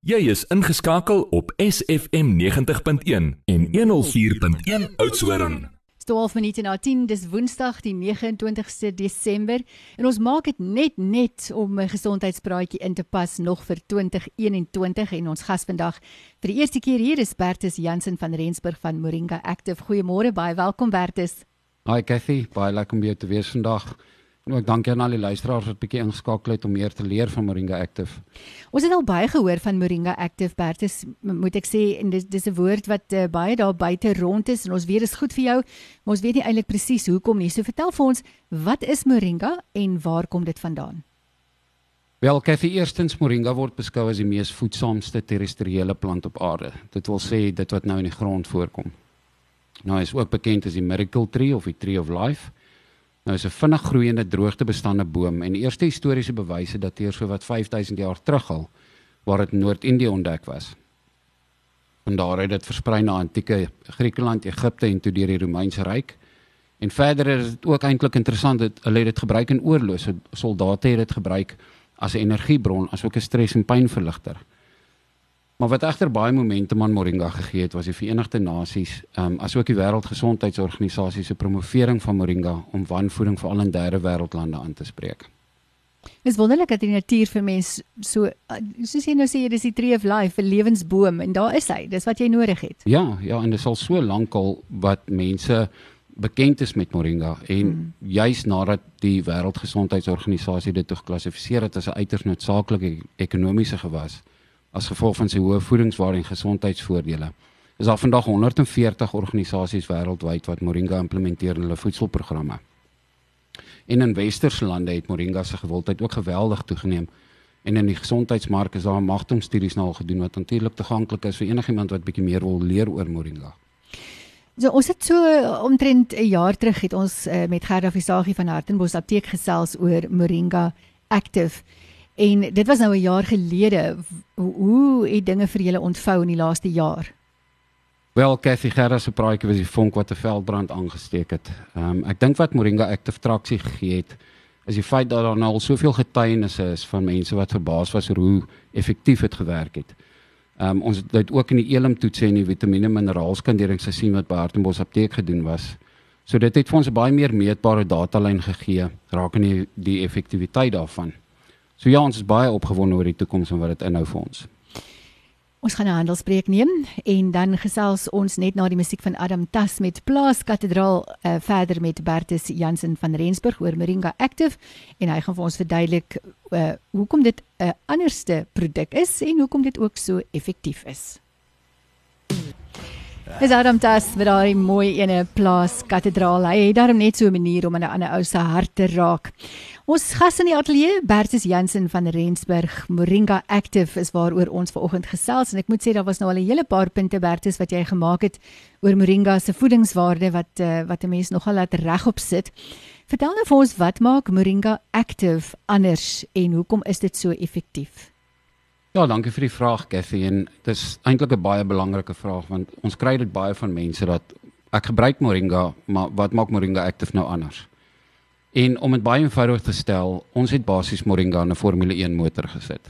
Jy is ingeskakel op SFM 90.1 en 104.1 Oudtshoorn. Dis 12 minute na 10, dis Woensdag die 29ste Desember en ons maak dit net net om 'n gesondheidspraatjie in te pas nog vir 2021 en ons gas vandag vir die eerste keer hier is Bertus Jansen van Rensburg van Moringa Active. Goeiemôre, baie welkom Bertus. Hi Cathy, baie lekker om jou te wees vandag. Ook dankie aan al die luisteraars wat bietjie ingeskakel het om meer te leer van Moringa Active. Ons het al baie gehoor van Moringa Active Bertus, moet ek sê en dis dis 'n woord wat uh, baie daar buite rond is en ons weet is goed vir jou, maar ons weet nie eintlik presies hoekom nie. So vertel vir ons, wat is Moringa en waar kom dit vandaan? Wel, Cathy, eerstens Moringa word beskou as die mees voedsaamste terrestriële plant op aarde. Dit wil sê dit wat nou in die grond voorkom. Nou is ook bekend as die miracle tree of die tree of life. Nou is 'n vinnig groeiende droogtebestande boom en eerste historiese bewyse dateer so wat 5000 jaar terug al waar dit in Noord-Indië ontdek was. En daar het dit versprei na antieke Griekeland, Egipte en toe deur die Romeinse ryk. En verder is dit ook eintlik interessant dat hulle dit gebruik in oorloë. So, soldate het dit gebruik as 'n energiebron, asook 'n stres en pynverligter. Maar wat egter baie momentum aan Moringa gegee het, was die Verenigde Nasies, ehm um, asook die Wêreldgesondheidsorganisasie se promovering van Moringa om wanvoeding vir al in derde wêreldlande aan te spreek. Dis wonderlik dat die natuur vir mens so soos jy nou sê dis die tree of life, 'n lewensboom en daar is hy. Dis wat jy nodig het. Ja, ja, en dit is al so lank al wat mense bekend is met Moringa en hmm. juis nadat die Wêreldgesondheidsorganisasie dit geklassifiseer het as 'n uiters noodsaaklike ekonomiese gewas as gevolg van sy hoë voedingswaarde en gesondheidsvoordele. Is daar vandag 140 organisasies wêreldwyd wat Moringa implementeer in hulle voedselprogramme. En in westerse lande het Moringa se gewildheid ook geweldig toegeneem. En in die gesondheidsmark is daar magtomstudies nou al gedoen wat natuurlik toeganklik is vir enigiemand wat bietjie meer wil leer oor Moringa. So ons het so omtrent 'n jaar terug het ons uh, met Gerda Visagie van Hartenbos Apteek gesels oor Moringa Active. En dit was nou 'n jaar gelede. Hoe het dinge vir julle ontvou in die laaste jaar? Wel, Cathy Gerra se praatjie was die vonk wat 'n veldbrand aangesteek het. Ehm um, ek dink wat Moringa Active traksie gegee het is die feit dat daar nou al soveel getuienisse is van mense wat verbaas was oor hoe effektief dit gewerk het. Ehm um, ons het dit ook in die elimtoetse en die vitamiene mineraalskandering gesien wat by Hartenbos Apteek gedoen was. So dit het vir ons baie meer meetbare datalyn gegee rakende die, die effektiwiteit daarvan. So ja, ons is baie opgewonde oor die toekoms en wat dit inhou vir ons. Ons gaan 'n handelspreek neem en dan gesels ons net na die musiek van Adam Tas met Plaas Kathedraal uh, verder met Bertus Jansen van Rensburg oor Moringa Active en hy gaan vir ons verduidelik uh, hoekom dit 'n uh, anderste produk is en hoekom dit ook so effektief is. Is Adam Tas met daai mooi ene Plaas Kathedraal. Hy het daarom net so 'n manier om aan 'n ander ou se hart te raak. Ons gas in die ateljee, Bertus Jansen van Rensburg, Moringa Active is waaroor ons vanoggend gesels en ek moet sê daar was nou al 'n hele paar punte Bertus wat jy gemaak het oor Moringa se voedingswaarde wat uh, wat 'n mens nogal laat regop sit. Vertel nou vir ons wat maak Moringa Active anders en hoekom is dit so effektief? Ja, dankie vir die vraag, Cathy en dit is eintlik 'n baie belangrike vraag want ons kry dit baie van mense dat ek gebruik Moringa, maar wat maak Moringa Active nou anders? En om dit baie eenvoudig te stel, ons het basies Moringa in 'n Formule 1 motor gesit.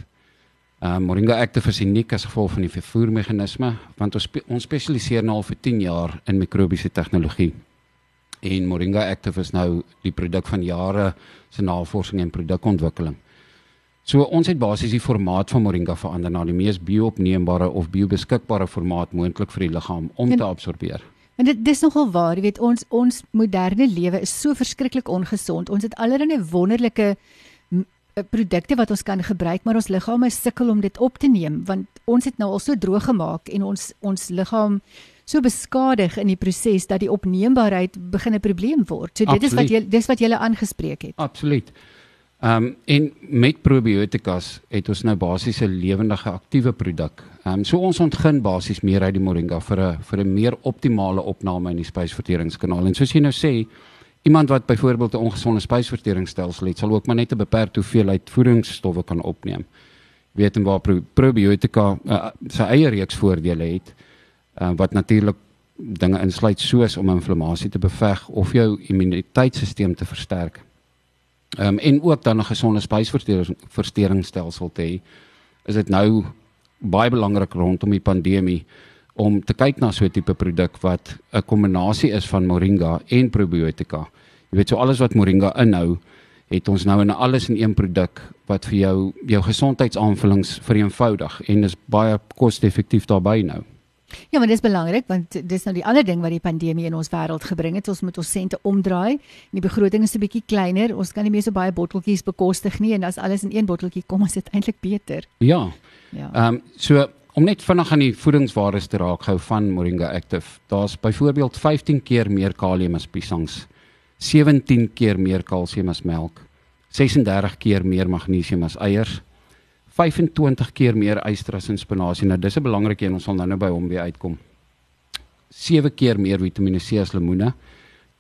Ehm uh, Moringa Active is uniek as gevolg van die vervoermeganisme, want ons spe ons spesialiseer nou al vir 10 jaar in mikrobiese tegnologie. En Moringa Active is nou die produk van jare se navorsing en produkontwikkeling. So ons het basies die formaat van Moringa verander na die mees bio-opneembare of biobeskikbare formaat moontlik vir die liggaam om te absorbeer. En dit dis nogal waar, jy weet ons ons moderne lewe is so verskriklik ongesond. Ons het allerlei wonderlike eh, produkte wat ons kan gebruik, maar ons liggame sukkel om dit op te neem want ons het nou al so droog gemaak en ons ons liggaam so beskadig in die proses dat die opneembaarheid begin 'n probleem word. So dit Absoluut. is wat jy dis wat jy aangespreek het. Absoluut. Ehm um, en met probiotikas het ons nou basies 'n lewendige aktiewe produk. Ehm um, so ons ontgin basies meer uit die moringa vir 'n vir 'n meer optimale opname in die spysverteringskanaal. En soos jy nou sê, iemand wat byvoorbeeld 'n ongesonde spysverteringsstelsel het, sal ook maar net 'n beperkte hoeveelheid voedingsstowwe kan opneem. Weet en waar pro probiotika uh, sy eie reeks voordele het, uh, wat natuurlik dinge insluit soos om inflammasie te beveg of jou immuniteitstelsel te versterk. Ehm um, en ook dan 'n gesonde spysverteringsstelsel te hê. Is dit nou baie belangrik rondom die pandemie om te kyk na so 'n tipe produk wat 'n kombinasie is van moringa en probiotika. Jy weet so alles wat moringa inhou, het ons nou in alles in een produk wat vir jou jou gesondheidsaanvullings vereenvoudig en is baie koste-effektief daarbey nou. Ja, maar dis belangrik want dis nou die ander ding wat die pandemie in ons wêreld gebring het. Ons moet ons sente omdraai. Die begroting is 'n bietjie kleiner. Ons kan nie meer so baie botteltjies bekostig nie en as alles in een botteltjie kom, is dit eintlik beter. Ja. Ja. Ehm um, so om net vinnig aan die voedingswaardes te raak gou van Moringa Active. Daar's byvoorbeeld 15 keer meer kalium as piesangs, 17 keer meer kalsium as melk, 36 keer meer magnesium as eiers, 25 keer meer yster as in spinasie. Nou dis 'n belangrike een, ons sal nou-nou by hom weer uitkom. 7 keer meer Vitamiene C as lemoene,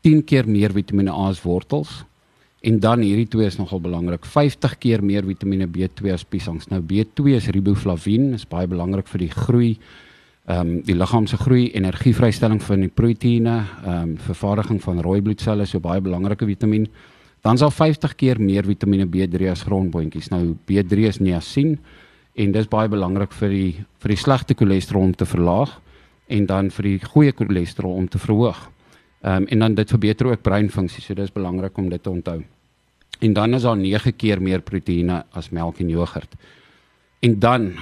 10 keer meer Vitamiene A as wortels. En dan hierdie twee is nogal belangrik. 50 keer meer Vitamiene B2 as piesangs. Nou B2 is riboflavin, is baie belangrik vir die groei ehm um, die liggaam se groei, energievrystelling van die proteïene, ehm um, vervaardiging van rooi bloedselle, so baie belangrike vitamien dan sal 50 keer meer Vitamiene B3 as grondboontjies. Nou B3 is niacin en dis baie belangrik vir die vir die slegte cholesterol om te verlaag en dan vir die goeie cholesterol om te verhoog. Ehm um, en dan dit verbeter ook breinfunksie, so dis belangrik om dit te onthou. En dan is daar 9 keer meer proteïene as melk en jogurt. En dan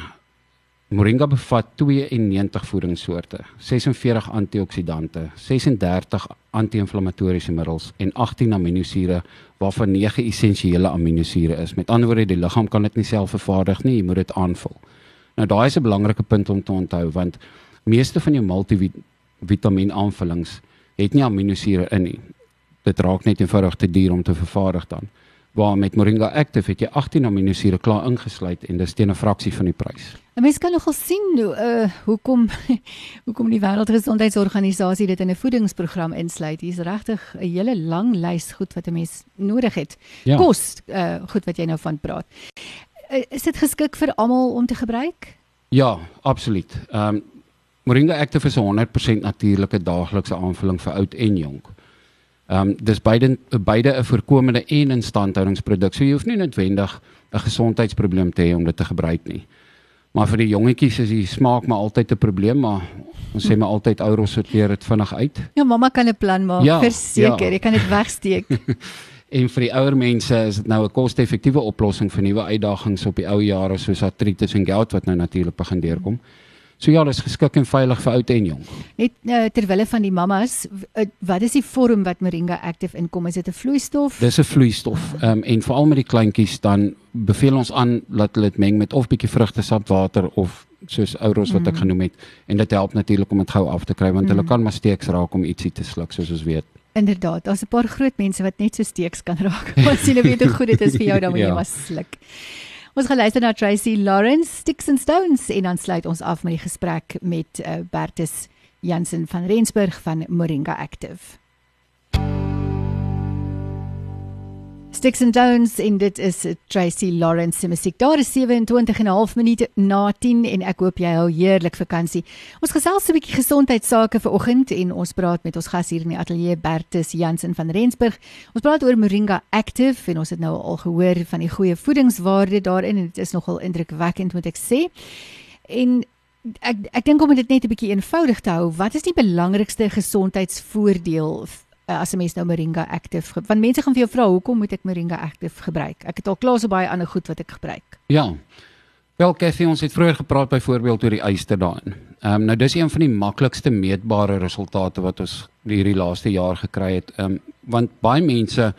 Moringa bevat 92 voedingssoorte, 46 antioksidante, 36 anti-inflammatoriese middels en 18 aminosure waarvan 9 essensiële aminosure is. Met ander woorde, die liggaam kan dit nie self vervaardig nie, jy moet dit aanvul. Nou daai is 'n belangrike punt om te onthou want meeste van jou multivitamiin aanvullings het nie aminosure in nie. Dit raak net eenvoudig te duur om te vervaardig dan waar met Moringa Active het jy 18 aminosure klaar ingesluit en dis teen 'n fraksie van die prys. 'n Mens kan nogal sien hoe uh hoekom hoekom die Wêreldgesondheidsorganisasie dit in 'n voedingsprogram insluit. Hier's regtig 'n hele lang lys goed wat 'n mens nodig het. Ja. Kos uh goed wat jy nou van praat. Uh, is dit geskik vir almal om te gebruik? Ja, absoluut. Ehm um, Moringa Active is 'n 100% natuurlike daaglikse aanvulling vir oud en jonk. Ehm um, dis beide beide 'n voorkomende en instandhoudingsproduk. So jy hoef nie noodwendig 'n gesondheidsprobleem te hê om dit te gebruik nie. Maar vir die jongetjies is die smaak maar altyd 'n probleem, maar ons sê maar altyd ouer sorteer dit vinnig uit. Ja, mamma kan 'n plan maak, ja, verseker, ja. jy kan dit wegsteek. en vir die ouer mense is dit nou 'n koste-effektiewe oplossing vir nuwe uitdagings op die ou jare soos artritis en gout wat nou natuurlik begin deurkom. Hmm. So ja, dit is geskik en veilig vir oud en jonk. Net uh, terwille van die mammas, uh, wat is die vorm wat Moringa Active inkom? Is dit 'n vloeistof? Dis 'n vloeistof. Ehm um, en veral met die kleintjies dan beveel ons aan dat hulle dit meng met of bietjie vrugtesap water of soos ouros wat ek mm. genoem het en dit help natuurlik om dit gou af te kry want mm. hulle kan maar steeks raak om ietsie te sluk soos ons weet. Inderdaad, daar's 'n paar groot mense wat net so steeks kan raak. Ons sien weet hoe goed dit is vir jou dan moet ja. jy maar sluk. Ons gaan luister na Tracy Lawrence Sticks and Stones en dan sluit ons af met die gesprek met uh, Bertus Jansen van Rensburg van Moringa Active. Sticks and Stones en dit is Tracy Lawrence se musiek. Daar is 27 en 'n half minute na 10 en ek hoop jy hou heerlik vakansie. Ons gesels 'n bietjie gesondheidsake vanoggend en ons praat met ons gas hier in die ateljee Bertus Jansen van Rensburg. Ons praat oor Moringa Active en ons het nou al gehoor van die goeie voedingswaarde daarin en dit is nogal indrukwekkend moet ek sê. En ek ek dink om dit net 'n bietjie eenvoudig te hou, wat is die belangrikste gesondheidsvoordeel uh, as 'n mens nou Moringa Active want mense gaan vir jou vra hoekom moet ek Moringa Active gebruik? Ek het al klaar so baie ander goed wat ek gebruik. Ja. Wel Kathy, ons het vroeër gepraat byvoorbeeld oor die yster daarin. Ehm um, nou dis een van die maklikste meetbare resultate wat ons hierdie laaste jaar gekry het. Ehm um, want baie mense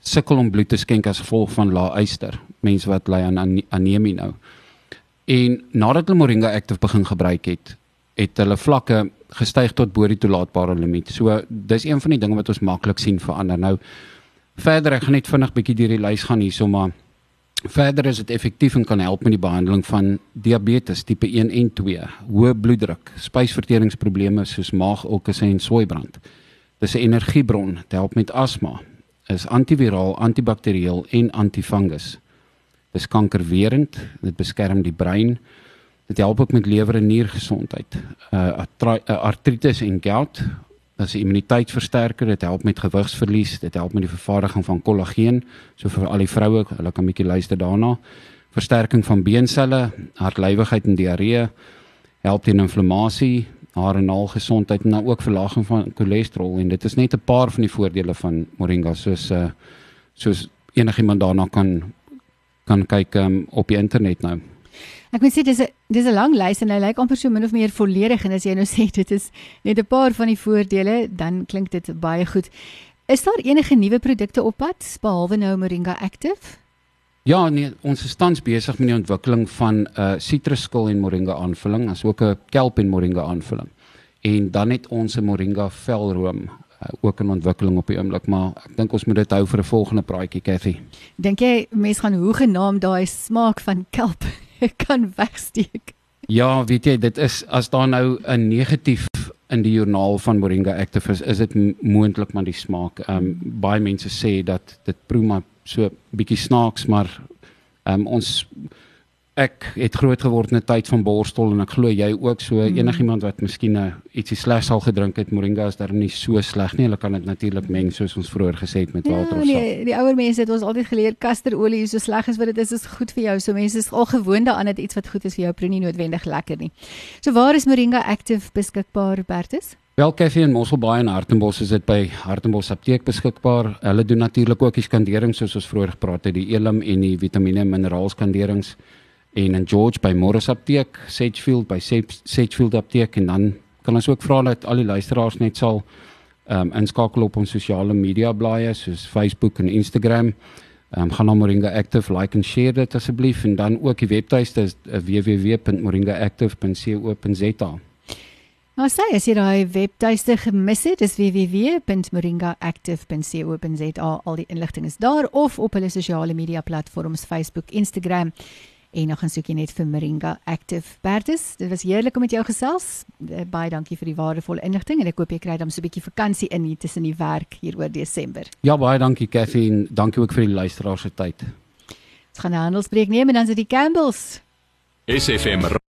sukkel om bloed te skenk as gevolg van lae yster. Mense wat ly aan anemie nou. En nadat hulle Moringa Active begin gebruik het, het hulle vlakke gestyg tot bo die toelaatbare limiet. So dis een van die dinge wat ons maklik sien verander. Nou verder ek gaan net vinnig bietjie deur die lys gaan hierso maar verder is dit effektief en kan help met die behandeling van diabetes tipe 1 en 2, hoë bloeddruk, spysverteringsprobleme soos maagulkusse en swooibrand. Dis 'n energiebron, dit help met asma, is antiviraal, antibakterieel en antifungus. Dis kankerwerend, dit beskerm die brein, Dit help ook met lewer en niergesondheid. Uh, uh artritis en gout, 'n immuniteitsversterker, dit help met gewigsverlies, dit help met die vervaardiging van kollageen, so vir al die vroue, hulle kan 'n bietjie luister daarna. versterking van beencelle, hartlywigheid en diarree, help teen inflammasie, hare en naalgesondheid en dan ook verlaging van cholesterol en dit is net 'n paar van die voordele van moringa soos uh soos enigiemand daarna kan kan kyk um, op die internet nou. Ek moet sê dis 'n dis 'n lang lys en hy lyk amper so min of meer volledig en as jy nou sê dit is net 'n paar van die voordele, dan klink dit baie goed. Is daar enige nuwe produkte op pad behalwe nou Moringa Active? Ja, nee, ons is tans besig met die ontwikkeling van 'n uh, sitrusskil en moringa aanvulling, asook 'n kelp en moringa aanvulling. En dan het ons 'n moringa velroom uh, ook in ontwikkeling op die oomblik, maar ek dink ons moet dit hou vir 'n volgende praatjie, Kathy. Dink jy mense gaan hoe genaamd daai smaak van kelp kan wegsteek? Ja, weet jy, dit is as daar nou 'n negatief in die joernaal van Moringa Active is, dit moontlik maar die smaak. Ehm um, baie mense sê dat dit proe maar so bietjie snaaks maar um, ons ek het groot geword in 'n tyd van borstel en ek glo jy ook so mm. enigiemand wat miskien nou ietsie slegs al gedrink het moringa is daar nie so sleg nie hulle kan dit natuurlik meng soos ons vroeër gesê het met ja, water of so. Nee, die ouer mense het ons altyd geleer kasterolie is so sleg as wat dit is is goed vir jou. So mense is al gewoond daaraan dat iets wat goed is vir jou proe nie noodwendig lekker nie. So waar is moringa active beskikbaar Bertus? Wel Cafe en Mosselbaai en Hartenbos is dit by Hartenbos Apteek beskikbaar. Hulle doen natuurlik ook die skandering soos ons vroeër gepraat het, die elim en die vitamiene en mineraal skanderings en in George by Morris Apteek, Sedgefield by Sedgefield Apteek en dan kan ons ook vra dat al die luisteraars net sal ehm um, inskakel op ons sosiale media blaaie soos Facebook en Instagram. Ehm um, gaan na Moringa Active like en share dit asseblief en dan ook die webtuiste is www.moringaactive.co.za. Nou sê as jy daai webtuiste gemis het, dis www.moringaactive.co.za. Al die inligting is daar of op hulle sosiale media platforms Facebook, Instagram en nog 'n soekie net vir Moringa Active. Bertus, dit was heerlik om met jou gesels. Eh, baie dankie vir die waardevolle inligting en ek hoop jy kry dan so 'n bietjie vakansie in hier tussen die werk hier oor Desember. Ja, baie dankie Cathy en dankie ook vir die luisteraars se tyd. Ons gaan 'n handelsbreek neem en dan is dit die Campbells. SFM